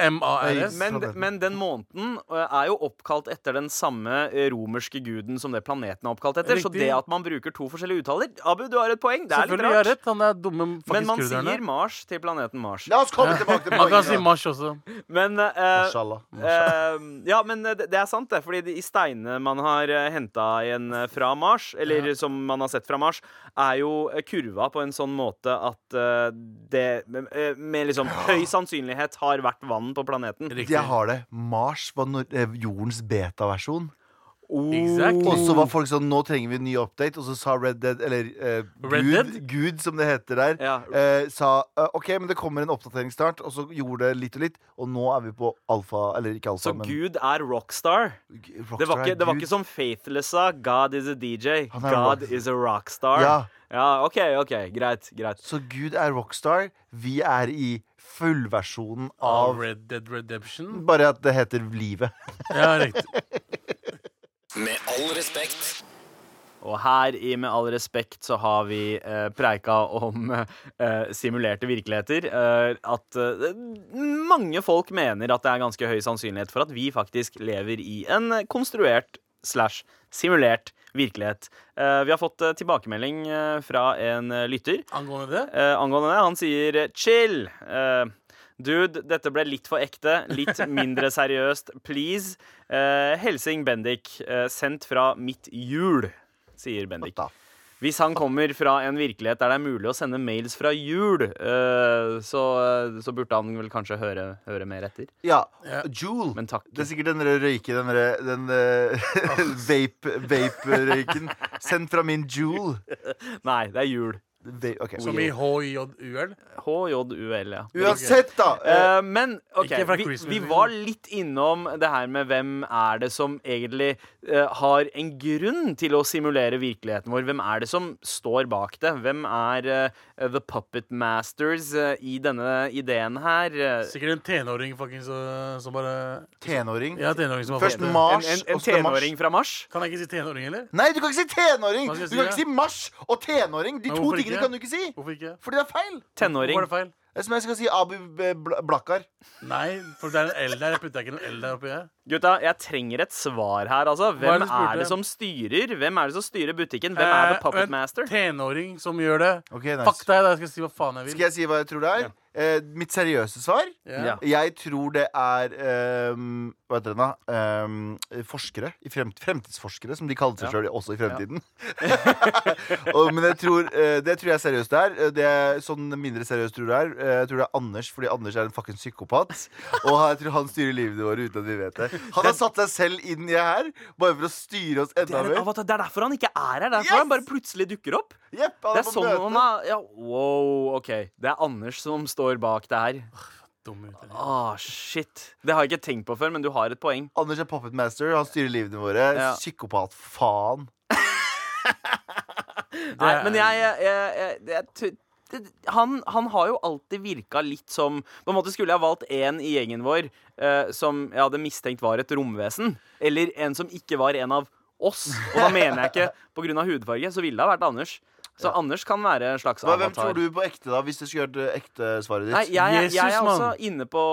Men, men den måneden eh, er jo oppkalt etter den samme eh, romerske guden som det planeten er oppkalt etter. Så det at man bruker to forskjellige uttaler Abu, du har et poeng. Det er litt Selvfølgelig har rart. rett. Han er dumme Men man kurderne. sier Mars til planeten Mars. La oss komme tilbake til Man kan si. Mars også. Men uh, Mashallah. Eh, ja, men det, det er sant, det. Fordi de- i steinene man har uh, henta igjen fra Mars, eller som man har sett fra Mars, er jo kurva på en sånn måte at eh, det med, eh, med liksom høy sannsynlighet har vært vann på planeten. Riktig. Jeg har det. Mars var eh, jordens beta-versjon. Exactly. Og så var folk sånn Nå trenger vi en ny update. Og så sa Red Dead, eller eh, Red Gud, Dead? Gud, som det heter der, Ja. eh, sa OK, men det kommer en oppdatering snart. Og så gjorde det litt og litt. Og nå er vi på alfa, eller ikke alfa, Så men Gud er rockstar. Rockstar Det var, ikke, det var ikke som Faithless sa. God is a DJ. God rock- is a rockstar. Ja. Ja, OK, OK. Greit. greit. Så Gud er rockstar. Vi er i fullversjonen Av av Red Dead Redemption. Bare at det heter Livet. Ja, riktig. Med all respekt. Og her i Med all respekt så har vi eh, preika om eh, simulerte virkeligheter. Eh, at eh, mange folk mener at det er ganske høy sannsynlighet for at vi faktisk lever i en konstruert slash simulert virkelighet. Eh, vi har fått eh, tilbakemelding eh, fra en lytter Angående det? angående det. Han sier chill. Dude, dette ble litt for ekte. Litt mindre seriøst, please. Eh, Helsing Bendik, eh, sendt fra mitt hjul, sier Bendik. What the Hvis han kommer fra en virkelighet der det er mulig å sende mails fra jul, eh, så, så burde han vel kanskje høre, høre mer etter. Ja, Ja. Joule. Det er sikkert den der røyke, den, der- den eh, vape- vape-røyken. Send fra min jul Nei, det er hjul. Va- ok. Som i HJUL? H-J-U-L, ja. Uansett, da. eh, Eh, men ok, vi, vi var litt innom det her med hvem er det som egentlig eh, har en grunn til å simulere virkeligheten vår. Hvem er det som står bak det? Hvem er eh, the puppet masters eh, i denne ideen her? Eh, Sikkert en tenåring fucking så, som bare tenåring. Ja, tenåring som har Først. Mars, en, en, en og så Mars. tenåring fra Mars? Kan jeg ikke si tenåring, eller? Nei, du kan ikke si tenåring! Hva skal Du si, kan ikke si Mars og tenåring. De to tingene ikke? kan du ikke si. Hvorfor ikke? Fordi det er feil. Tenåring. Var det feil? Det er som jeg skal si Abu Bl- Blakkar. Nei, for det er en L der. Jeg putter ikke noen L der oppi. Jeg. Gutta, jeg trenger et svar her, altså. Hvem er det er det som styrer? Hvem er det som styrer butikken? Hvem er the Puppet puppet en master? Tenåring som gjør det. Okay, nice. Fuck deg, da. Jeg skal si hva faen jeg vil. Skal jeg si hva jeg tror det er? Eh, mitt seriøse svar? Ja. Jeg tror det er ehm, Hva heter det da? Ehm, forskere. I fremt fremtidsforskere, som de kaller seg Ja. sjøl også i fremtiden. Og, men jeg tror, eh, det tror jeg seriøst det er. Eh, Det er sånn mindre seriøst tror jeg det er. Eh, Jeg tror det er Anders, fordi Anders er en fucking psykopat. Og jeg tror han styrer livet vårt uten at vi vet det. Han har satt seg selv inn i her bare for å styre oss Det enda er, mer. avatar, det er derfor han ikke er her. Det er derfor Yes! han bare plutselig dukker opp. Jepp, han Det er er på sånn møte. han er ja, Wow, OK. Det er Anders som står bak det her. Ut. Ah, shit. Det har jeg ikke tenkt på før, men du har et poeng. Anders er puppet master, han styrer livene våre. Ja. Psykopat. Faen. Nei, men jeg, jeg, jeg, jeg, jeg det, han, han har jo alltid virka litt som På en måte skulle jeg ha valgt en i gjengen vår eh, som jeg hadde mistenkt var et romvesen. Eller en som ikke var en av oss. Og da mener jeg ikke pga. hudfarge, så ville det ha vært Anders. Så Anders kan være en slags avatar. hvem tror du på ekte, da? Hvis du skulle hørt eh, ekte svaret ditt? Nei, jeg, jeg, Jesus, jeg er også inne på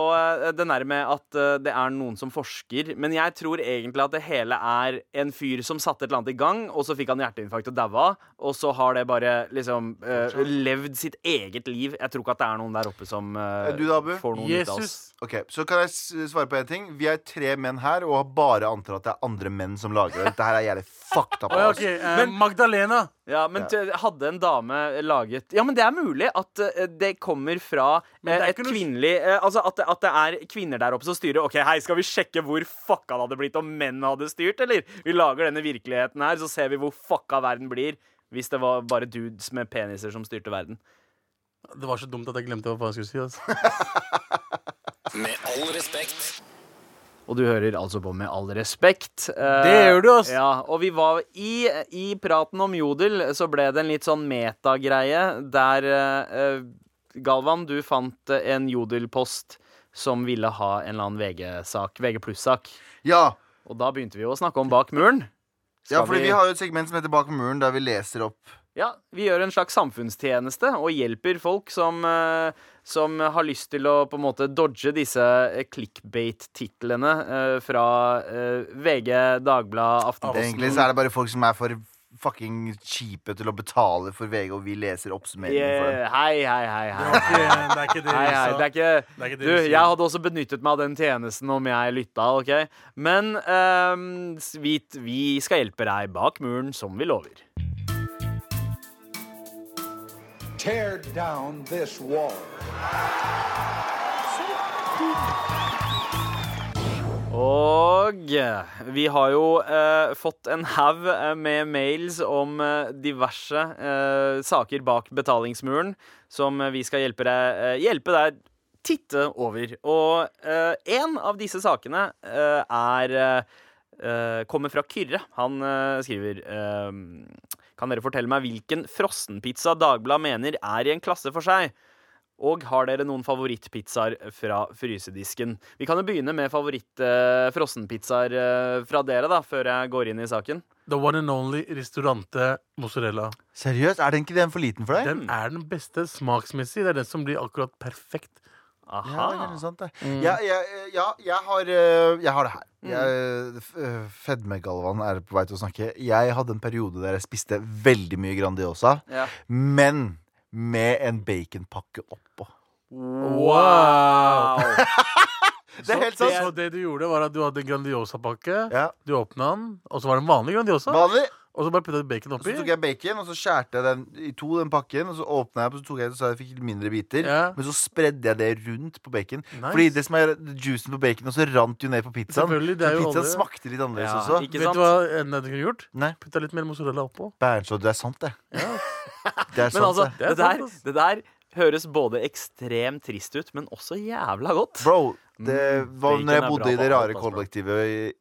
det der med at eh, det er noen som forsker. Men jeg tror egentlig at det hele er en fyr som satte et eller annet i gang, og så fikk han hjerteinfarkt og daua. Og så har det bare liksom uh, levd sitt eget liv. Jeg tror ikke at det er noen der oppe som uh, Du da, får noen Jesus. ut av oss. Ok, Så kan jeg svare på en ting. Vi er tre menn her og har bare antatt at det er andre menn som lager det. Dette her er jævlig fucked up. Å, ja, ass. ok, eh, Magdalena. Ja, men ja. hadde en dame laget Ja, men det er mulig at eh, det kommer fra det eh, et kvinnelig eh, Altså at det, at det er kvinner der oppe som styrer. OK, hei, skal vi sjekke hvor fucka det hadde blitt om menn hadde styrt, eller? Vi lager denne virkeligheten her, så ser vi hvor fucka verden blir hvis det var bare dudes med peniser som styrte verden. Det var så dumt at jeg glemte hva jeg skulle si. Altså. Med all respekt. Og du hører altså på Med all respekt. Eh, Det gjør du, ass. Ja, og vi var i, i praten om jodel, så ble det en litt sånn metagreie der eh, Galvan, du fant en Jodel-post som ville ha en eller annen VG-sak, VG pluss-sak. Ja, Og da begynte vi å snakke om Bak muren. ja for vi... vi har jo et segment som heter Bak muren, der vi leser opp Ja, vi gjør en slags samfunnstjeneste og hjelper folk som, eh, som har lyst til å på en måte dodge disse eh, clickbait-titlene eh, fra VG, Dagbladet, Aftenposten. Egentlig så er det bare folk som er for fucking kjipe til å betale for VG, og vi leser oppsummeringen for dem. Hei, hei, hei, hei. det, er ikke det Hei, hei, sa. det er ikke Det er ikke Du, jeg hadde også benyttet meg av den tjenesten om jeg lytta, OK? Men um, vi skal hjelpe deg bak muren, som vi lover. Tear down this wall. Og eh, vi har jo eh, fått en haug eh, med mails om eh, diverse eh, saker bak betalingsmuren som eh, vi skal hjelpe deg, eh, hjelpe deg titte over. Og eh, en av disse sakene eh, er eh, kommer fra Kyrre. Han uh, skriver eh, Kan dere fortelle meg hvilken frossenpizza Dagbladet mener er i en klasse for seg? Og har dere noen favorittpizzaer fra frysedisken? Vi kan jo begynne med favoritt-frossenpizzaer eh, fra dere, da, før jeg går inn i saken. The one and only restaurante mozzarella. Seriøst, er den ikke den for liten for deg? Den er den beste smaksmessig. Det er den som blir akkurat perfekt Ja, det er sant, det. Ja, jeg, ja, jeg har, eh, jeg har det her. Mm. Fedme-Galvan er på vei til å snakke. Jeg hadde en periode der jeg spiste veldig mye Grandiosa, Ja. men med en baconpakke oppå. Wow! Det er helt sant. Så det du gjorde, var at du hadde en Grandiosa-pakke. Ja. Du åpna den, og så var det en vanlig Grandiosa. Vanlig. Og så bare putta du bacon oppi? Så tok jeg bacon, og så skjærte jeg den i to, den pakken. Og så åpna jeg, og så tok jeg så jeg fikk mindre biter. Ja. Men så spredde jeg det rundt på bacon. Nice. Fordi det som er juicen på bacon, og så rant jo ned på pizzaen. Selvfølgelig, det er så pizzaen aldri... smakte litt annerledes Ja, også. ikke Vet sant? du hva enda du kunne gjort? Nei, Putta litt mer mozzarella oppå. Bernsjå, det er sant, det. Ja. Det er Men altså, det. Det er der, det der høres både ekstremt trist ut, men også jævla godt. Bro, det Mm, var bacon når jeg bodde i det alt, rare altså. kollektivet i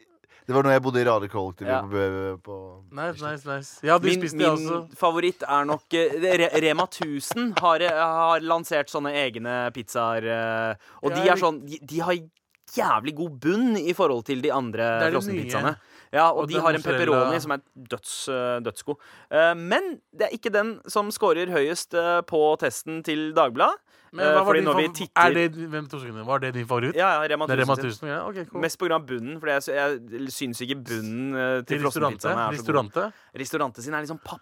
Det var når jeg bodde i rare kollektivet Ja. på, på Nice, nice, nice. Ja, du Min, spiste det min favoritt er nok eh, Re Rema 1000 har, har lansert sånne egne pizzaer. eh, Og Ja, de jeg er sånn de, de har jævlig god bunn i forhold til de andre Det er frossenpizzaene. nye. Ja, og, Og de den har en mozzarella- pepperoni som er døds, eh, dødsgod. Eh, Men det er ikke den som scorer høyest eh, på testen til Dagbladet. Men Eh, hva var din favoritt? titter Er det, vent to sekunder. Var det din favoritt? Ja, ja, Rema Det er Rema 1000. Ja, okay, cool. Mest av bunnen, for jeg, jeg syns ikke bunnen eh, til frossenpizzaene er. Restaurante? Restaurante sin er sånn papp.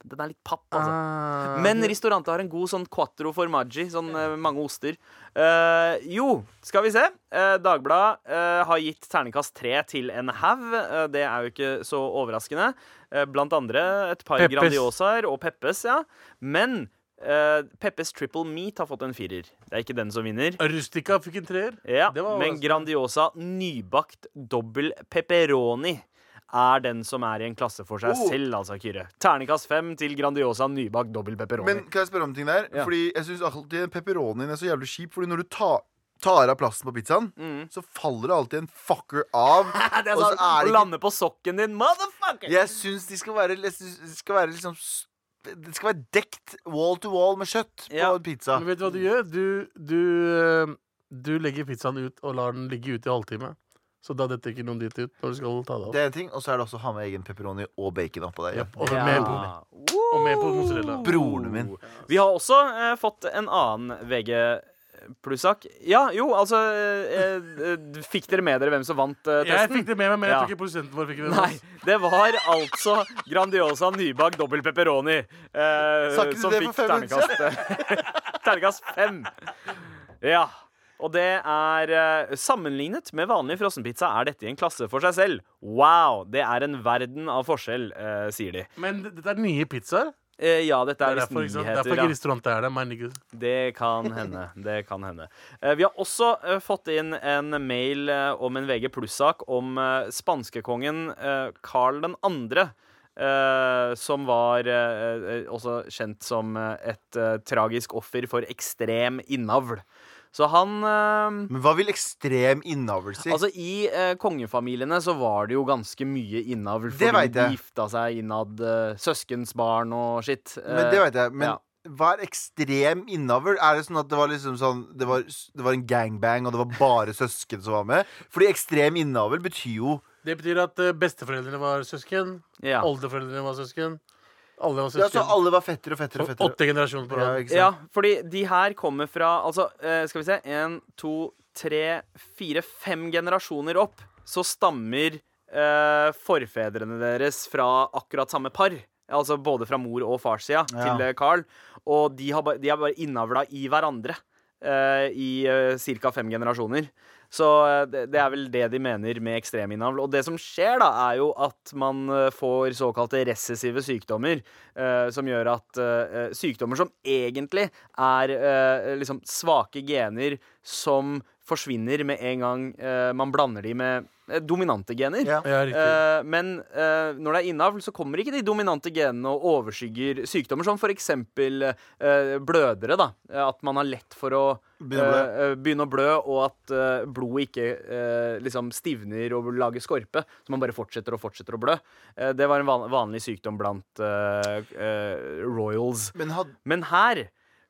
Den er litt papp, altså. Ah, Men Ristorante har en god sånn quattro formaggi, sånn eh, mange oster. Uh, jo, skal vi se. Uh, Dagbladet eh, har gitt terningkast tre til en haug. Eh, det er jo ikke så overraskende. Eh, blant andre et par Peppes. Grandiosaer og Peppes, ja. Men eh, Peppes Triple Meat har fått en firer. Det er ikke den som vinner. Rustica fikk en treer. Ja, Det var Men. Grandiosa nybakt dobbel pepperoni er den som er i en klasse for seg Oh. selv, altså, Kyrre. Terningkast fem til Grandiosa nybakt dobbel pepperoni. Men kan jeg spørre om en ting der? Ja. Fordi jeg syns alltid pepperonien er så jævlig kjip. Fordi når du tar, tar av plasten på pizzaen, så faller det alltid en fucker av. Mm. det er og så sånn er det ikke lander på sokken din, motherfucker! Jeg syns de skal være, skal være liksom Det skal være dekt wall to wall med kjøtt på Ja. en pizza. Men vet du hva du gjør? Du, du, eh, du legger pizzaen ut og lar den ligge ute i halvtime. Så da detter ikke noen dit ut når du skal ta det opp. Det er en ting, Og så er det også å ha med egen pepperoni og bacon oppå der. Ja. og, Ja. med, og med på mozzarella. Broren min. Vi har også eh, fått en annen VG plussak. Ja, jo, altså eh, eh, Fikk dere med dere hvem som vant eh, Jeg fikk det med meg, men jeg Ja. tror ikke produsenten vår fikk det med Nei, det var altså Grandiosa nybakt dobbel pepperoni eh, som fikk ternekast Ternekast minutter terningkast Terningkast fem. Ja. Og det er eh, Sammenlignet med vanlig frossenpizza er dette i en klasse for seg selv. Wow! Det er en verden av forskjell, eh, sier de. Men dette er nye pizzaer. Eh, ja, dette Det er er visst nyheter. derfor ikke er det. My gud. Det kan hende. Det kan hende. Eh, Vi har også eh, fått inn en mail eh, om en VG pluss-sak om eh, spanskekongen Carl 2. eh, som var også kjent som et tragisk offer for ekstrem innavl. Så han eh, Men hva vil ekstrem innavl si? Altså I eh, kongefamiliene så var det jo ganske mye innavl. Det Fordi vet de jeg. gifta seg innad eh, søskensbarn og shit. men det vet jeg. Men ja. hva er ekstrem innavl? Er det sånn at det var liksom sånn Det var, det var en gangbang, og det var bare søsken som var med? Fordi ekstrem innavl betyr jo Det betyr at eh, besteforeldrene var søsken. Ja. Oldeforeldrene var søsken. Alle var Ja, så alle var fettere og fettere og fettere. Åtte generasjoner på Ja, rad. Ja, fordi de her kommer fra Altså, eh, skal vi se En, to, tre, fire, fem generasjoner opp Så stammer eh, forfedrene deres fra akkurat samme par Altså både fra mor- og farssida Ja. til eh, Carl Og de har, ba, de har bare innavla i hverandre eh, I uh, ca. fem generasjoner så eh, det, det er vel det de mener med ekstreminnavl. Og det som skjer, da, er jo at man eh, får såkalte recessive sykdommer. eh, som gjør at eh, sykdommer som egentlig er eh, liksom svake gener som forsvinner med en gang man blander de med dominante gener. Ja. Ja. Eh, men eh, når det er innavl, så kommer ikke de dominante genene og overskygger sykdommer som f.eks. Uh, blødere. da At man har lett for å Begynne å blø. eh, eh, og at uh, blodet ikke eh, liksom stivner og lager skorpe. Så man bare fortsetter og fortsetter å blø. Eh, det var en van vanlig sykdom blant eh, eh, royals. Men had, Men her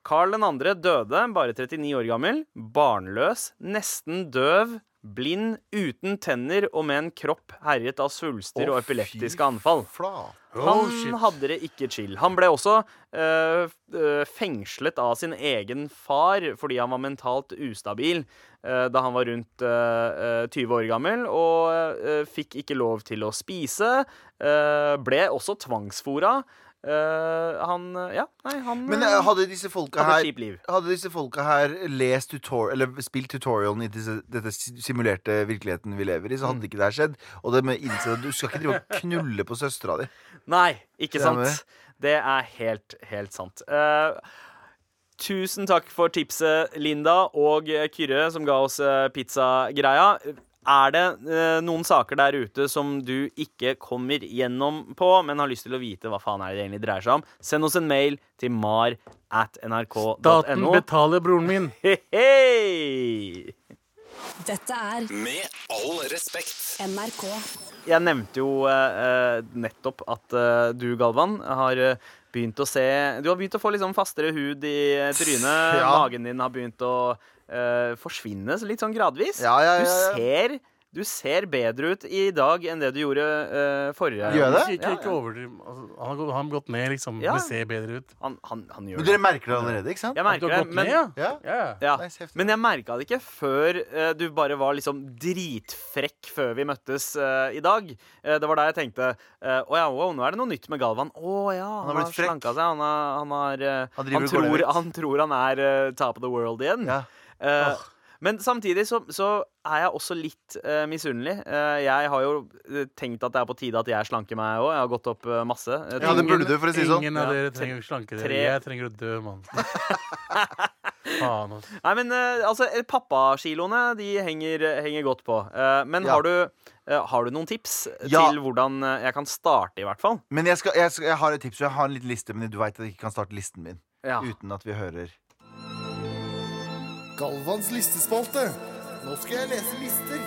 Carl 2. døde, bare 39 år gammel, barnløs, nesten døv, Blind, uten tenner og med en kropp herjet av svulster oh, og epileptiske anfall. Oh, Han shit. hadde det ikke chill. Han ble også øh, øh, fengslet av sin egen far fordi han var mentalt ustabil øh, da han var rundt øh, øh, 20 år gammel, og øh, fikk ikke lov til å spise. øh, ble også tvangsfora. Øh, han Ja, nei, han Men eh, hadde disse folka hadde her liv. Hadde disse folka her lest tutor eller spilt tutorialen i disse, dette simulerte virkeligheten vi lever i, så Mm. hadde ikke det her skjedd. Og det med innsett at du skal ikke drive og knulle på søstera di. Nei, ikke det sant. Det er helt, helt sant. Uh, tusen takk for tipset, Linda og Kyrre, som ga oss eh, pizzagreia. Er det eh, noen saker der ute som du ikke kommer gjennom på, men har lyst til å vite hva faen er det det egentlig dreier seg om, send oss en mail til mar at nrk.no. Staten betaler broren min. Hei, hei! Dette er Med all respekt. NRK. Jeg nevnte jo eh, eh, nettopp at eh, du, Galvan, har eh, begynt å se Du har begynt å få liksom fastere hud i eh, trynet. Ja. Magen din har begynt å uh, forsvinne litt sånn gradvis. Ja, ja, ja, Du ser du ser bedre ut i dag enn det du gjorde uh, forrige Gjør det? Ikke, ikke, Ja, ja. overdriv. Altså, han, har gått, han har gått ned, liksom. Ja. Det ser bedre ut. Han, han, han gjør Men dere merker det allerede, ikke sant? Jeg merker det, men ned, ja? Ja. Ja. Ja, Nice. Men jeg merka det ikke før uh, du bare var liksom dritfrekk før vi møttes uh, i dag. Det var da jeg tenkte Å ja, wow, nå er det noe nytt med Galvan. Å ja, han, har har, slanka seg. Han, har, han, har, tror, han tror han er top of the world igjen. Ja. Eh, Men samtidig så, så er jeg også litt uh, misunnelig. Uh, jeg har jo eh, tenkt at det er på tide at jeg slanker meg òg. Jeg har gått opp uh, masse. Ja, det burde du, for å si sånn. Ingen av dere trenger å slanke dere. Jeg trenger å dø, mann. Faen, altså. Nei, men altså, pappakiloene, de henger, henger godt på. Eh, men Ja. har, du, har du noen tips Ja. til hvordan jeg kan starte, i hvert fall? Men jeg, skal, jeg, skal, jeg har et tips. og Jeg har en liten liste, men du veit at jeg ikke kan starte listen min Ja. uten at vi hører Galvans listespalte. Nå skal jeg lese lister.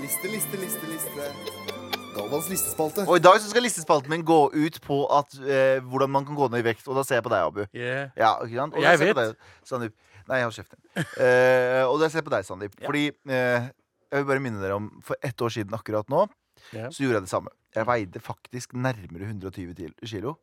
Liste, liste, liste, liste. Galvans listespalte. Og i dag så skal listespalten min gå ut på at, eh, hvordan man kan gå ned i vekt. Og da ser jeg på deg, Abu. Yeah. Ja, ikke sant? Og Jeg ser jeg på vet. Deg, Sandeep. Nei, hold kjeft. Eh, og da ser jeg på deg, Sandeep. Fordi eh, Jeg vil bare minne dere om For ett år siden akkurat nå Ja. Så gjorde jeg det samme. Jeg veide faktisk nærmere 120 til- kilo.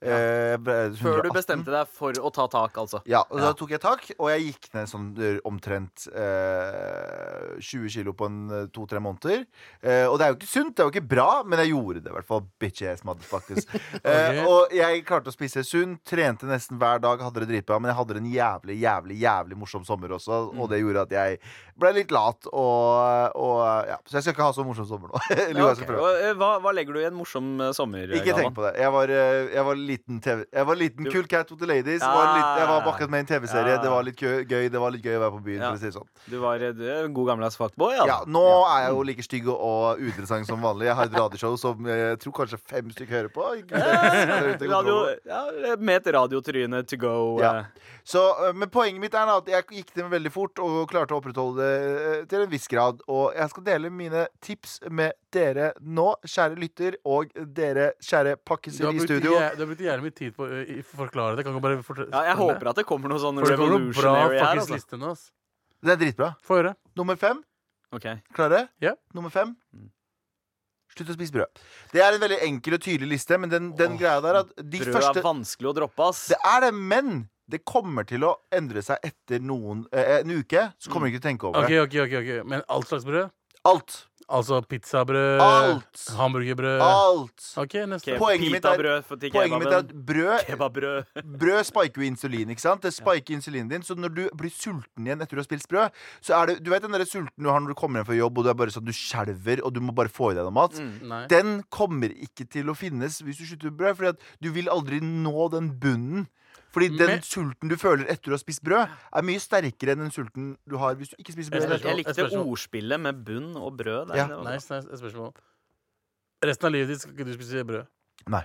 Eh, Før du bestemte deg for å ta tak, altså. Ja, og da tok jeg tak, og jeg gikk ned sånn omtrent eh, 20 kilo på en eh, to-tre måneder. Eh, og det er jo ikke sunt, det er jo ikke bra, men jeg gjorde det i hvert fall. Bitch ass motherfuckers. eh, og jeg klarte å spise sunt, trente nesten hver dag, hadde det dritbra, men jeg hadde en jævlig, jævlig, jævlig morsom sommer også, og det gjorde at jeg ble litt lat, og, og ja. Så jeg skal ikke ha så morsom sommer nå. Eller Ja, jeg skal ok. prøve. Og, eh, hva, hva legger du i en morsom sommer? Ikke tenk på det. Jeg var, jeg var liten TV Jeg var liten Du- Cool Cat with the Ladies. Ja. Var litt, jeg var bakket med i en TV-serie. Ja. Det var litt gøy, Det var litt gøy å være på byen. Ja. For å si sånn. Du var eh, du er en god gammeldags fuckboy? Ja, nå er jeg jo like stygg og uinteressant som vanlig. Jeg har et radioshow som jeg tror kanskje fem stykker hører på. Radio, ja, med et radiotryne to go. Ja. eh. Så, øh, men poenget mitt er at jeg gikk det veldig fort og klarte å opprettholde det øh, til en viss grad. Og jeg skal dele mine tips med dere nå, kjære lytter, og dere kjære pakkiser i studio. jæ- du har brukt jævlig mye tid på å forklare det. Kan bare fortelle Ja, jeg håper at det kommer noe sånn revolutionary her. Altså. nå. Det er dritbra. Få høre. Nummer fem. Okay. Klare? Yeah. Nummer fem. Slutt å spise brød. Det er en veldig enkel og tydelig liste, men den, den greia der at de Brød første er vanskelig å droppe, ass. Det er det, men det kommer til å endre seg etter noen, eh, en uke. Så kommer du ikke til å tenke over det. Okay, okay, okay, Men alt slags brød? Alt. Altså pizzabrød, Alt. hamburgerbrød Alt. Ok, neste. Poenget mitt er- Pitabrød for- til Poenget mitt er at kebaben. brød Kebabbrød. Brød spiker jo insulin, ikke sant? Det spiker insulinen din Så når du blir sulten igjen etter du har spist brød Så er det, du vet den der sulten du har når du kommer hjem fra jobb Og du er bare sånn, du skjelver Og du må bare få i deg noe mat Nei. Den kommer ikke til å finnes hvis du slutter med brød Fordi at du vil aldri nå den bunnen Fordi den Men- sulten du føler etter å ha spist brød Er mye sterkere enn den sulten du har hvis du ikke spiser brød Jeg Jeg, likte spørsmål. ordspillet med bunn og brød. Der. Ja. Det var bra. Nice, nice, et spørsmål. Resten av livet ditt skal ikke du spise brød. Nei.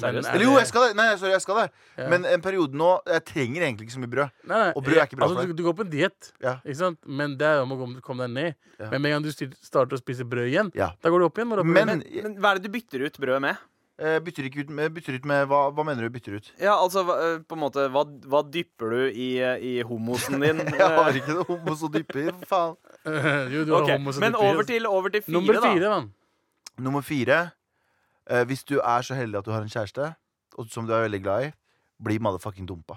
Seriøst? er Eller jo, jeg skal det Nei, sorry, jeg skal det Ja. Men en periode nå Jeg trenger egentlig ikke så mye brød Nei, nei, Og brød er ikke bra altså, for du, du går på en diett, Ja. ikke sant? men det er om å komme, komme deg ned. Ja. Men med en gang du styr- starter å spise brød igjen, Ja. da går du opp igjen. Når du er opp Men, igjen. Men hva er det du bytter ut brød med? Eh, bytter ikke ut med, bytter ut med hva, hva mener du bytter ut? Ja, altså, eh, på en måte, hva, hva dypper du i, eh, i homosen din? Jeg har ikke noe homos å dyppe i, for faen. jo, du har Ok, homo som Men over altså. til, over til fire, Nummer fire, da. Man. Nummer fire. Eh, hvis du er så heldig at du har en kjæreste, og som du er veldig glad i, bli motherfucking dumpa.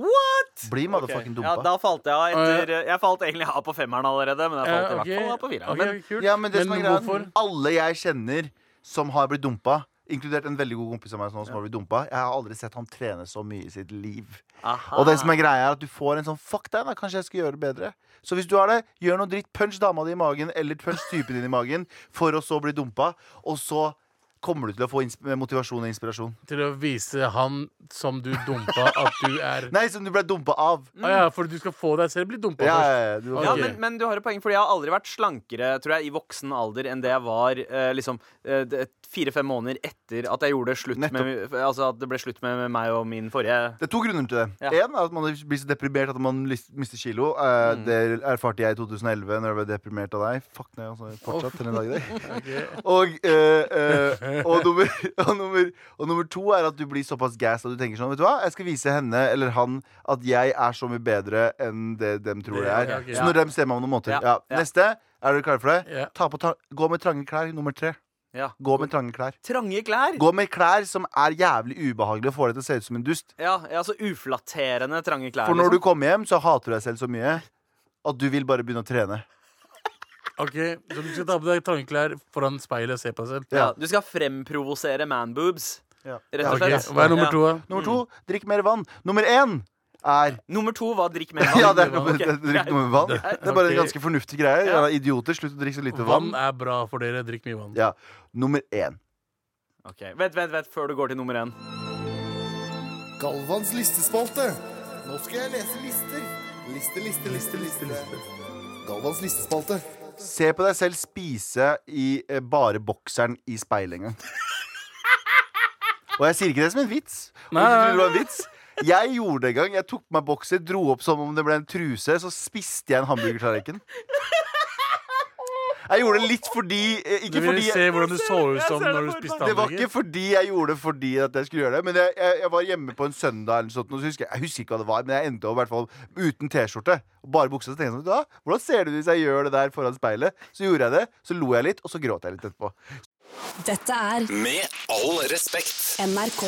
What?! Bli motherfucking Ja, dumpa. da falt jeg av etter Jeg falt egentlig av på femmeren allerede, men jeg falt Ja, i hvert fall av på fireren. Ok, Men kult. Ja, men det som er greia, hvorfor? Alle jeg kjenner som har blitt dumpa, inkludert en veldig god kompis av meg som har blitt dumpa, jeg har aldri sett han trene så mye i sitt liv. aha. Og det som er greia er at du får en sånn Fuck deg, da, kanskje jeg skal gjøre det bedre. Så hvis du har det, gjør noe dritt. Punch dama di i magen, eller punch typen din i magen, for å så bli dumpa. Og så kommer du til å få motivasjon og inspirasjon. Til å vise han som du dumpa, at du er Nei, som du ble dumpa av. ah, Ja, for du skal få deg selv bli dumpa Ja, først. ja, ja, du, Ja, men, men du har et poeng, fordi jeg har aldri vært slankere tror jeg, i voksen alder enn det jeg var eh, liksom eh, fire-fem måneder etter at jeg gjorde slutt med Altså at det ble slutt med, meg og min forrige Det er to grunner til det. Ja. En er at man blir så deprimert at man mister kilo. Uh, Mm. Det erfarte jeg i 2011 når jeg ble deprimert av deg. Fuck nei, altså, fortsatt til den dag i dag. Og, og, nummer, og, nummer, og nummer to er at du blir såpass gass at du tenker sånn Vet du hva, jeg skal vise henne eller han at jeg er så mye bedre enn det dem tror jeg er. Ja. Så når dem ser meg om noen måneder Ja, ja. ja. Neste. Er dere klare for det? Ja. Ta på ta gå med trange klær. Nummer tre. Ja. Gå med trange klær. Trange klær. Gå med klær som er jævlig ubehagelige og får deg til å se ut som en dust. Ja, ja, så uflatterende trange klær. For når du liksom. kommer hjem, så hater du deg selv så mye at du vil bare begynne å trene. Ok, Så du skal ta på deg trange klær foran speilet og se på deg selv? ja, du skal fremprovosere manboobs, Ja. rett og Ok, Okay. Hva er nummer to, da? Nummer to, drikk mer vann. Nummer én er Nummer to var drikk mer vann. Ja, det er nummer, det er drikk noe med vann. Det er bare en ganske fornuftig greie. Ja. Idioter, slutt å drikke så lite Vann vann. er bra for dere. Drikk mye vann. Ja, Nummer én. Ok, Vent, vent, vent, før du går til nummer én. Galvans listespalte. Nå skal jeg lese lister. Liste, liste, liste, liste. Galvans listespalte. Se på deg selv spise i eh, bare bokseren i speilet en gang. Og jeg sier ikke det som en vits. Nei, Nei, nei, en vits Jeg gjorde det en gang. Jeg tok på meg bokser, dro opp som om det ble en truse, så spiste jeg en hamburgertallerken. Jeg gjorde det litt fordi eh, Du Ikke fordi se hvordan du så ut jeg som det når du spiste Det var ikke fordi jeg gjorde det fordi at jeg skulle gjøre det. Men jeg, jeg, jeg var hjemme på en søndag, eller noe sånt, og så husker jeg, jeg husker ikke hva det var, men jeg endte opp hvert fall uten T-skjorte og bare buksa. Så tenkte jeg sånn, da, hvordan ser det ut hvis jeg gjør det der foran speilet? Så gjorde jeg det, så lo jeg litt, og så gråt jeg litt etterpå. Dette er Med all respekt. NRK.